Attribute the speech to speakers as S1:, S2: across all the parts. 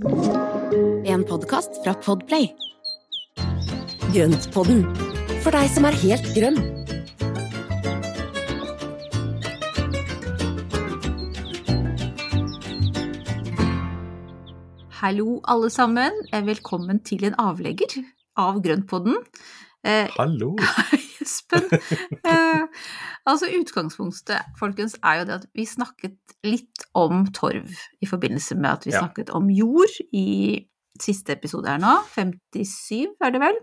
S1: En podkast fra Podplay. Grøntpodden, for deg som er helt grønn.
S2: Hallo, alle sammen. Eh, Velkommen til en avlegger av Grøntpodden. Eh,
S3: Hallo!
S2: Espen. Eh, altså, utgangspunktet, folkens, er jo det at vi snakket litt om torv i forbindelse med at vi
S3: Ja.
S2: snakket om jord i siste episode her nå, 57 er det vel.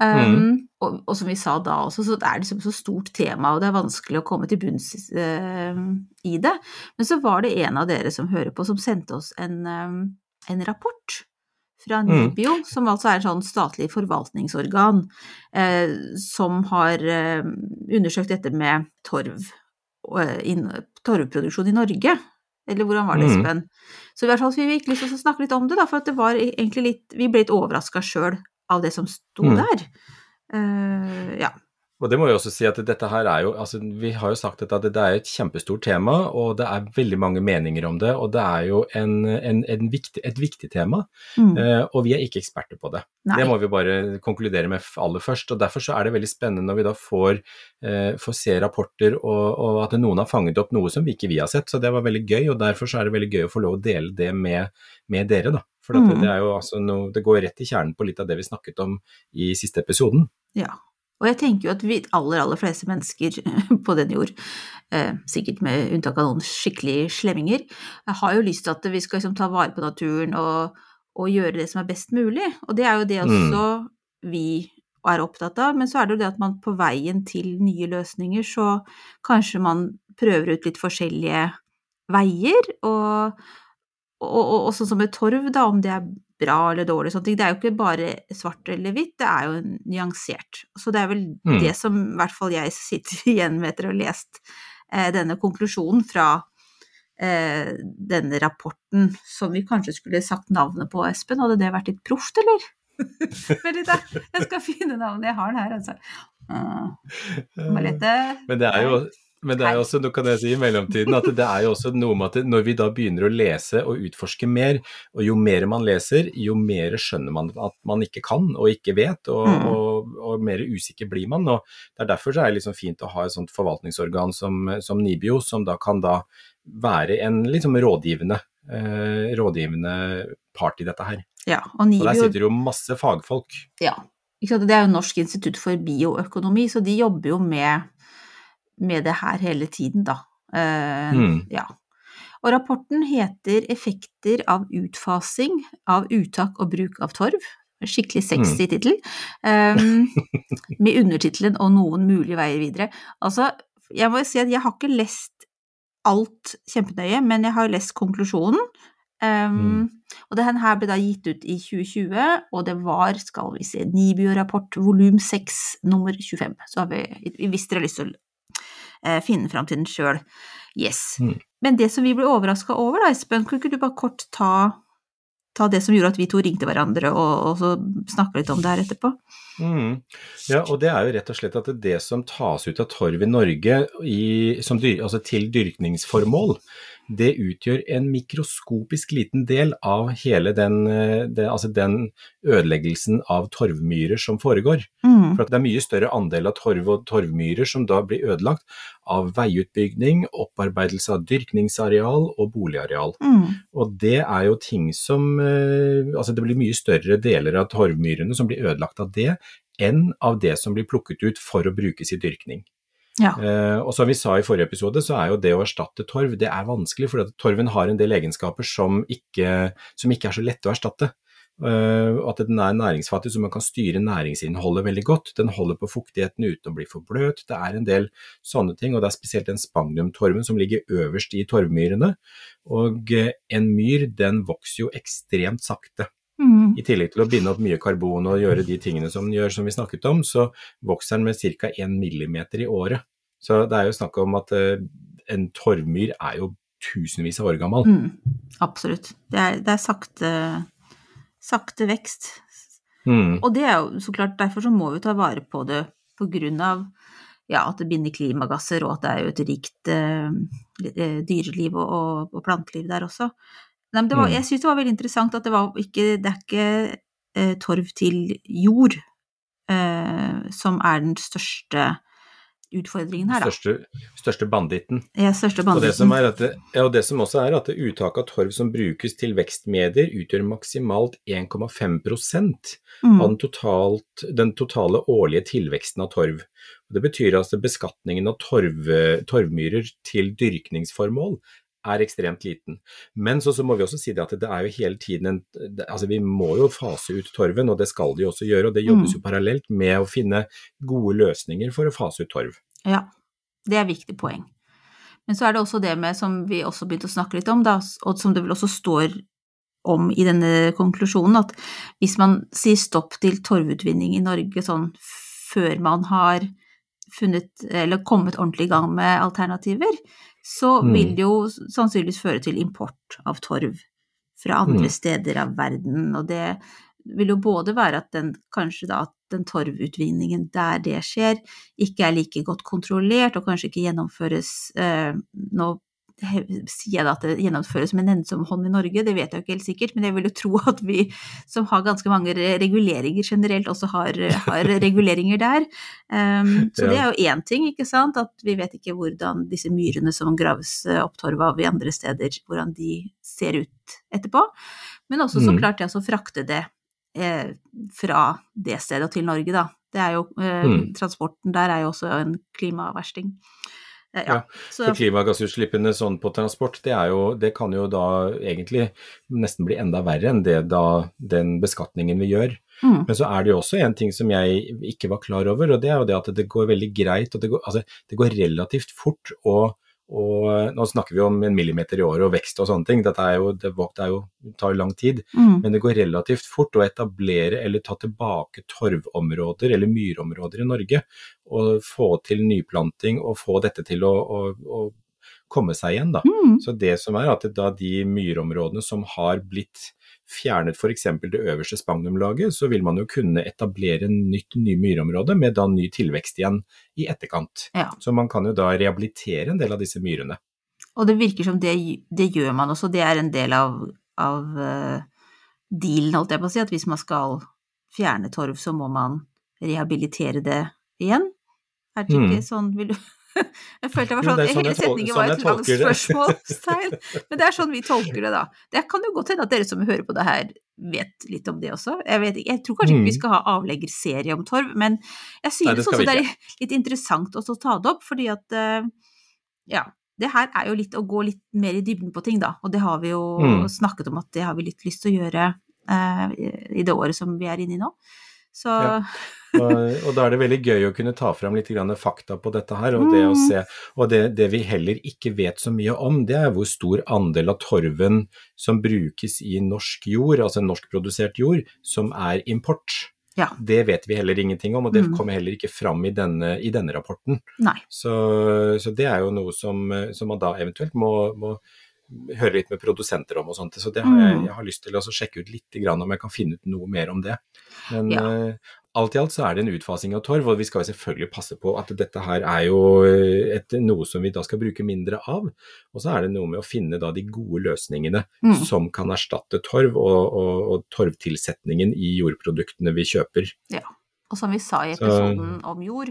S2: Um, og, og som vi sa da også, så det er liksom så stort tema, og det er vanskelig å komme til bunns uh, i det. Men så var det en av dere som hører på, som sendte oss en, um, en rapport fra
S3: Mm.
S2: Som altså er et sånn statlig forvaltningsorgan eh, som har eh, undersøkt dette med torv, eh, in, torvproduksjon i Norge. Eller hvordan var det,
S3: Mm.
S2: Espen? Så i hvert fall vi fikk lyst til å snakke litt om det, da, for at det var egentlig litt Vi ble litt overraska sjøl av det som sto
S3: Mm.
S2: der. Eh, ja.
S3: Og det må jeg også si at dette her er jo altså Vi har jo sagt at det er et kjempestort tema, og det er veldig mange meninger om det. Og det er jo en, en, en viktig, et viktig tema,
S2: Mm.
S3: eh, og vi er ikke eksperter på det.
S2: Nei.
S3: Det må vi bare konkludere med aller først. og Derfor så er det veldig spennende når vi da får, eh, får se rapporter og, og at noen har fanget opp noe som vi ikke vi har sett. Så det var veldig gøy, og derfor så er det veldig gøy å få lov å dele det med, med dere. da. For
S2: Mm.
S3: det, er jo altså noe, det går rett i kjernen på litt av det vi snakket om i siste episoden.
S2: Ja. Og jeg tenker jo at vi aller, aller fleste mennesker på den jord, eh, sikkert med unntak av noen skikkelig slemminger, har jo lyst til at vi skal liksom ta vare på naturen og, og gjøre det som er best mulig. Og det er jo det
S3: Mm.
S2: også vi er opptatt av. Men så er det jo det at man på veien til nye løsninger, så kanskje man prøver ut litt forskjellige veier. Og, og, og, og sånn som med torv, da, om det er bra eller dårlig, sånne ting. Det er jo ikke bare svart eller hvitt, det er jo nyansert. Så det er vel
S3: Mm.
S2: det som i hvert fall jeg sitter igjen med etter å ha lest eh, denne konklusjonen fra eh, denne rapporten, som vi kanskje skulle sagt navnet på, Espen. Hadde det vært litt proft, eller? Vent litt, da. Jeg skal finne navnet. Jeg har den her, altså. Uh.
S3: Men det er jo men det er jo også, nå kan jeg si i mellomtiden, at det er jo også noe med at når vi da begynner å lese og utforske mer, og jo mer man leser, jo mer skjønner man at man ikke kan og ikke vet, og,
S2: Mm.
S3: og, og mer usikker blir man. og det er Derfor så er det liksom fint å ha et sånt forvaltningsorgan som, som NIBIO, som da kan da være en liksom rådgivende, eh, rådgivende part i dette her.
S2: Ja, og NIBIO,
S3: Og der sitter jo masse fagfolk.
S2: Ja. Det er jo Norsk institutt for bioøkonomi, så de jobber jo med, med det her hele tiden, da. Eh,
S3: Mm.
S2: Ja. Og rapporten heter 'Effekter av utfasing av uttak og bruk av torv'. Skikkelig sexy tittel. Um, med undertittelen 'Og noen mulige veier videre'. Altså, jeg må jo si at jeg har ikke lest alt kjempenøye, men jeg har lest konklusjonen. Um, Og den her ble da gitt ut i 2020, og det var, skal vi se, NIBIO-rapport volum 6 nummer 25. Så har vi, hvis dere har lyst til å finne fram til den sjøl. Yes.
S3: Mm.
S2: Men det som vi ble overraska over, da, Espen, kunne ikke du bare kort ta, ta det som gjorde at vi to ringte hverandre, og, og så snakke litt om det her etterpå?
S3: Mm. Ja, og det er jo rett og slett at det som tas ut av torv i Norge i, som dyr, altså til dyrkningsformål, det utgjør en mikroskopisk liten del av hele den, eh, det, altså den ødeleggelsen av torvmyrer som foregår.
S2: Mm.
S3: For det er mye større andel av torv og torvmyrer som da blir ødelagt av veiutbygging, opparbeidelse av dyrkningsareal og boligareal.
S2: Mm.
S3: Og det er jo ting som eh, Altså det blir mye større deler av torvmyrene som blir ødelagt av det, enn av det som blir plukket ut for å brukes i dyrkning.
S2: Ja.
S3: Eh, og som vi sa i forrige episode, så er jo det å erstatte torv det er vanskelig, for torven har en del egenskaper som ikke, som ikke er så lette å erstatte. Uh, at den er næringsfattig, så man kan styre næringsinnholdet veldig godt. Den holder på fuktigheten uten å bli for bløt. Det er en del sånne ting, og det er spesielt den spagnumtorven som ligger øverst i torvmyrene. Og uh, en myr den vokser jo ekstremt sakte.
S2: Mm.
S3: I tillegg til å binde opp mye karbon og gjøre de tingene som den gjør som vi snakket om, så vokser den med ca. 1 millimeter i året. Så det er jo snakk om at eh, en torvmyr er jo tusenvis av år gammel.
S2: Mm. Absolutt. Det er, det er sakte, sakte vekst.
S3: Mm.
S2: Og det er jo så klart, derfor så må vi ta vare på det på grunn av ja, at det binder klimagasser, og at det er jo et rikt eh, eh, dyreliv og, og, og planteliv der også. Nei, men det var,
S3: Mm.
S2: jeg syns det var veldig interessant at det, var ikke, det er ikke eh, torv til jord eh, som er den største utfordringen her, da.
S3: Største, største banditten.
S2: Ja, største
S3: Og det,
S2: banditten.
S3: som er at det, ja, og det som også er at uttaket uttak av torv som brukes til vekstmedier, utgjør maksimalt 1,5
S2: Mm.
S3: av den, totalt, den totale årlige tilveksten av torv. Og det betyr altså beskatningen av torv, torvmyrer til dyrkningsformål er ekstremt liten. Men så, så må vi også si det at det er jo hele tiden en altså Vi må jo fase ut torven, og det skal de også gjøre. og Det jobbes
S2: Mm.
S3: jo parallelt med å finne gode løsninger for å fase ut torv.
S2: Ja, det er et viktig poeng. Men så er det også det med, som vi også begynte å snakke litt om, da, og som det vel også står om i denne konklusjonen, at hvis man sier stopp til torvutvinning i Norge sånn før man har funnet, eller kommet ordentlig i gang med alternativer, så
S3: Mm.
S2: vil det jo sannsynligvis føre til import av torv fra andre
S3: Mm.
S2: steder av verden, og det vil jo både være at den kanskje da at den torvutvinningen der det skjer, ikke er like godt kontrollert og kanskje ikke gjennomføres eh, Nå sier jeg da at det gjennomføres med nennsom hånd i Norge, det vet jeg ikke helt sikkert, men jeg vil jo tro at vi som har ganske mange reguleringer generelt, også har, har reguleringer der. Um, så det er jo én ting, ikke sant, at vi vet ikke hvordan disse myrene som graves opp torv av i andre steder, hvordan de ser ut etterpå. Men også så
S3: Mm.
S2: klart det å frakte det eh, fra det stedet og til Norge, da. Det er jo, eh,
S3: Mm.
S2: Transporten der er jo også en klimaversting.
S3: Ja,
S2: så,
S3: For klimagassutslippene sånn på transport, det, er jo, det kan jo da egentlig nesten bli enda verre enn det da den beskatningen vi gjør.
S2: mm,
S3: Men så er det jo også en ting som jeg ikke var klar over, og det er jo det at det går veldig greit, og det går, altså, det går relativt fort å og nå snakker vi om en millimeter i året og vekst og sånne ting, dette er jo, det, det er jo, tar lang tid.
S2: mm,
S3: Men det går relativt fort å etablere eller ta tilbake torvområder eller myrområder i Norge. Og få til nyplanting og få dette til å, å, å komme seg igjen. Da.
S2: mm,
S3: Så det som er at da de myrområdene som har blitt fjernet f.eks. det øverste spagnumlaget, så vil man jo kunne etablere en nytt ny myrområde med da ny tilvekst igjen i etterkant.
S2: ja.
S3: Så man kan jo da rehabilitere en del av disse myrene.
S2: Og det virker som det, det gjør man også, det er en del av, av uh, dealen, holdt jeg på å si, at hvis man skal fjerne torv, så må man rehabilitere det igjen. Er det ikke
S3: Mm.
S2: sånn, vil du Jeg følte det var sånn,
S3: er sånn
S2: hele
S3: jeg
S2: setningen
S3: sånn
S2: var et langt spørsmålstegn, men det er sånn vi tolker det, da. Det kan jo godt hende at dere som hører på det her, vet litt om det også. Jeg, vet, jeg tror kanskje ikke vi
S3: Mm.
S2: skal ha avleggerserie om torv, men jeg
S3: Nei,
S2: synes
S3: det
S2: også det er litt interessant også å ta det opp, fordi at eh, ja, det her er jo litt å gå litt mer i dybden på ting, da. Og det har vi jo
S3: Mm.
S2: snakket om at det har vi litt lyst til å gjøre eh, i det året som vi er inne i nå. Så
S3: Ja. Og, og da er det veldig gøy å kunne ta fram litt grann fakta på dette her. Og det,
S2: Mm.
S3: se, og det, det vi heller ikke vet så mye om, det er hvor stor andel av torven som brukes i norsk jord, altså norskprodusert jord, som er import.
S2: Ja.
S3: Det vet vi heller ingenting om, og det
S2: Mm.
S3: kommer heller ikke fram i denne, i denne rapporten. Så, så det er jo noe som, som man da eventuelt må, må høre litt med produsenter om og sånt. Så det har jeg,
S2: Mm.
S3: jeg har lyst til å sjekke ut litt grann om jeg kan finne ut noe mer om det. Men
S2: Ja.
S3: uh, alt i alt så er det en utfasing av torv, og vi skal selvfølgelig passe på at dette her er jo eh, et, noe som vi da skal bruke mindre av. Og så er det noe med å finne da de gode løsningene
S2: Mm.
S3: som kan erstatte torv, og, og, og torvtilsetningen i jordproduktene vi kjøper.
S2: Ja, Og som vi sa i
S3: Så-
S2: episoden om jord,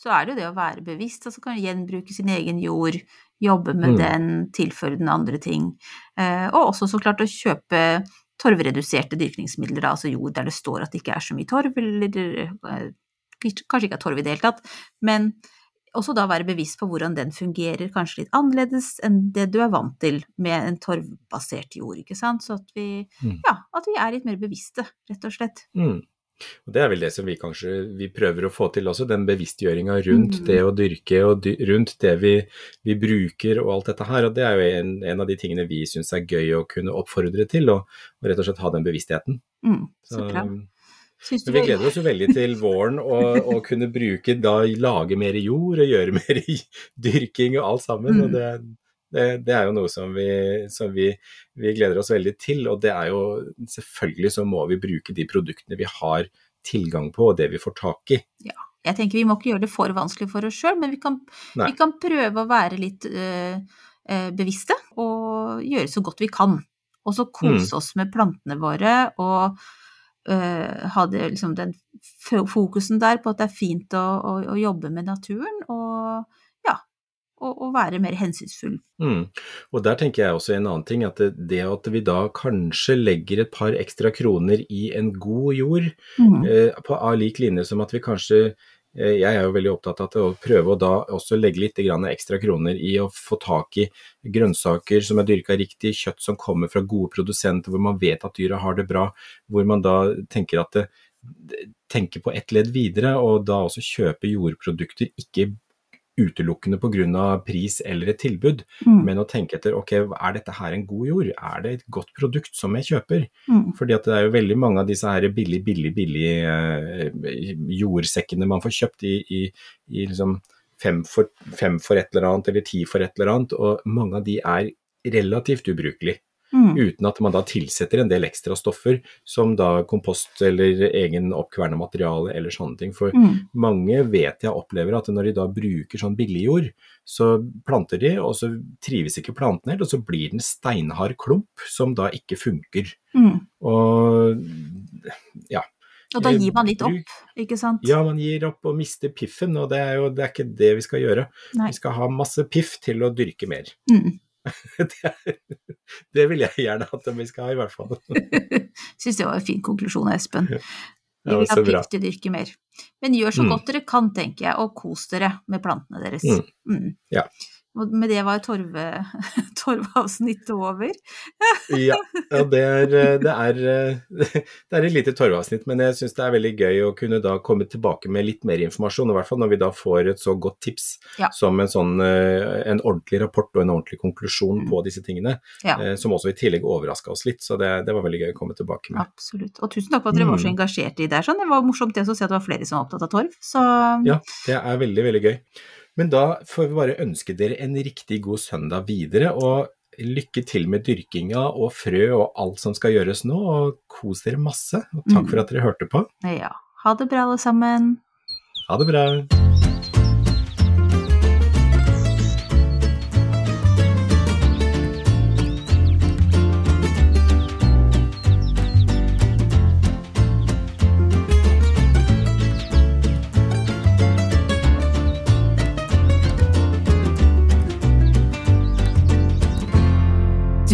S2: så er det jo det å være bevisst. Altså kan gjenbruke sin egen jord, jobbe med
S3: Mm.
S2: den, tilføre den andre ting. Eh, og også så klart å kjøpe torvreduserte dyrkningsmidler, altså jord der det står at det ikke er så mye torv, eller eh, kanskje ikke er torv i det hele tatt. Men også da være bevisst på hvordan den fungerer, kanskje litt annerledes enn det du er vant til med en torvbasert jord, ikke sant. Så at vi,
S3: Mm.
S2: ja, at vi er litt mer bevisste, rett og slett.
S3: Mm. Og Det er vel det som vi kanskje vi prøver å få til også, den bevisstgjøringa rundt
S2: Mm.
S3: det å dyrke og dy rundt det vi, vi bruker og alt dette her. Og det er jo en, en av de tingene vi syns er gøy å kunne oppfordre til, og, og rett og slett ha den bevisstheten.
S2: Mm, så bra.
S3: Men vi gleder oss jo veldig til våren og, og kunne bruke, da lage mer jord og gjøre mer dyrking og alt sammen.
S2: Mm.
S3: og det, det, det er jo noe som, vi, som vi, vi gleder oss veldig til. Og det er jo selvfølgelig så må vi bruke de produktene vi har tilgang på og det vi får tak i. Ja.
S2: Jeg tenker vi må ikke gjøre det for vanskelig for oss sjøl, men vi kan, vi kan prøve å være litt øh, bevisste og gjøre så godt vi kan. Og så kose oss med plantene våre og øh, ha det, liksom, den fokusen der på at det er fint å, å, å jobbe med naturen, og og, og være mer hensynsfull.
S3: Mm. Og der tenker jeg også en annen ting, at det, det, at vi da kanskje legger et par ekstra kroner i en god jord,
S2: Mm.
S3: eh, på av lik linje som at vi kanskje eh, jeg er jo veldig opptatt av å prøve å da også legge litt ekstra kroner i å få tak i grønnsaker som er dyrka riktig, kjøtt som kommer fra gode produsenter, hvor man vet at dyra har det bra, hvor man da tenker at det, tenker på ett ledd videre, og da også kjøpe jordprodukter ikke utelukkende pga. pris eller et tilbud,
S2: Mm.
S3: men å tenke etter ok, er dette her en god jord, er det et godt produkt som jeg kjøper?
S2: Mm.
S3: Fordi at det er jo veldig mange av disse her billig, billig, billig eh, jordsekkene man får kjøpt i, i, i liksom fem for, fem for et eller annet, eller ti for et eller annet, og mange av de er relativt ubrukelige.
S2: Mm.
S3: Uten at man da tilsetter en del ekstra stoffer, som da kompost eller egen oppkverna materiale eller sånne ting. For
S2: Mm.
S3: mange vet jeg opplever at når de da bruker sånn billigjord, så planter de, og så trives ikke planten helt, og så blir det en steinhard klump som da ikke funker.
S2: Mm.
S3: Og ja.
S2: Og da gir man litt opp, ikke sant?
S3: Ja, man gir opp og mister piffen, og det er jo det er ikke det vi skal gjøre.
S2: Nei.
S3: Vi skal ha masse piff til å dyrke mer.
S2: Mm.
S3: Det, det vil jeg gjerne at vi skal ha, i hvert fall.
S2: Syns det var en fin konklusjon, Espen. Vi vil ha plikt til å dyrke mer. Men gjør så
S3: Mm.
S2: godt dere kan, tenker jeg, og kos dere med plantene deres.
S3: Mm.
S2: Mm.
S3: Ja.
S2: Og med det var torve, torveavsnittet over.
S3: Ja, ja det, er, det, er, det er et lite torvavsnitt, men jeg syns det er veldig gøy å kunne da komme tilbake med litt mer informasjon, i hvert fall når vi da får et så godt tips
S2: Ja.
S3: som en sånn eh, en ordentlig rapport og en ordentlig konklusjon
S2: Mm.
S3: på disse tingene,
S2: Ja,
S3: eh, som også i tillegg overraska oss litt, så det, det var veldig gøy å komme tilbake med.
S2: absolutt. Og tusen takk for at dere var så
S3: Mm.
S2: engasjerte i det. Sånn. Det var morsomt det å se at det var flere som var opptatt av torv. Så
S3: Ja, det er veldig, veldig gøy. Men da får vi bare ønske dere en riktig god søndag videre, og lykke til med dyrkinga og frø og alt som skal gjøres nå, og kos dere masse. Og takk
S2: Mm.
S3: for at dere hørte på.
S2: ja, ha det bra alle sammen.
S3: Ha det bra.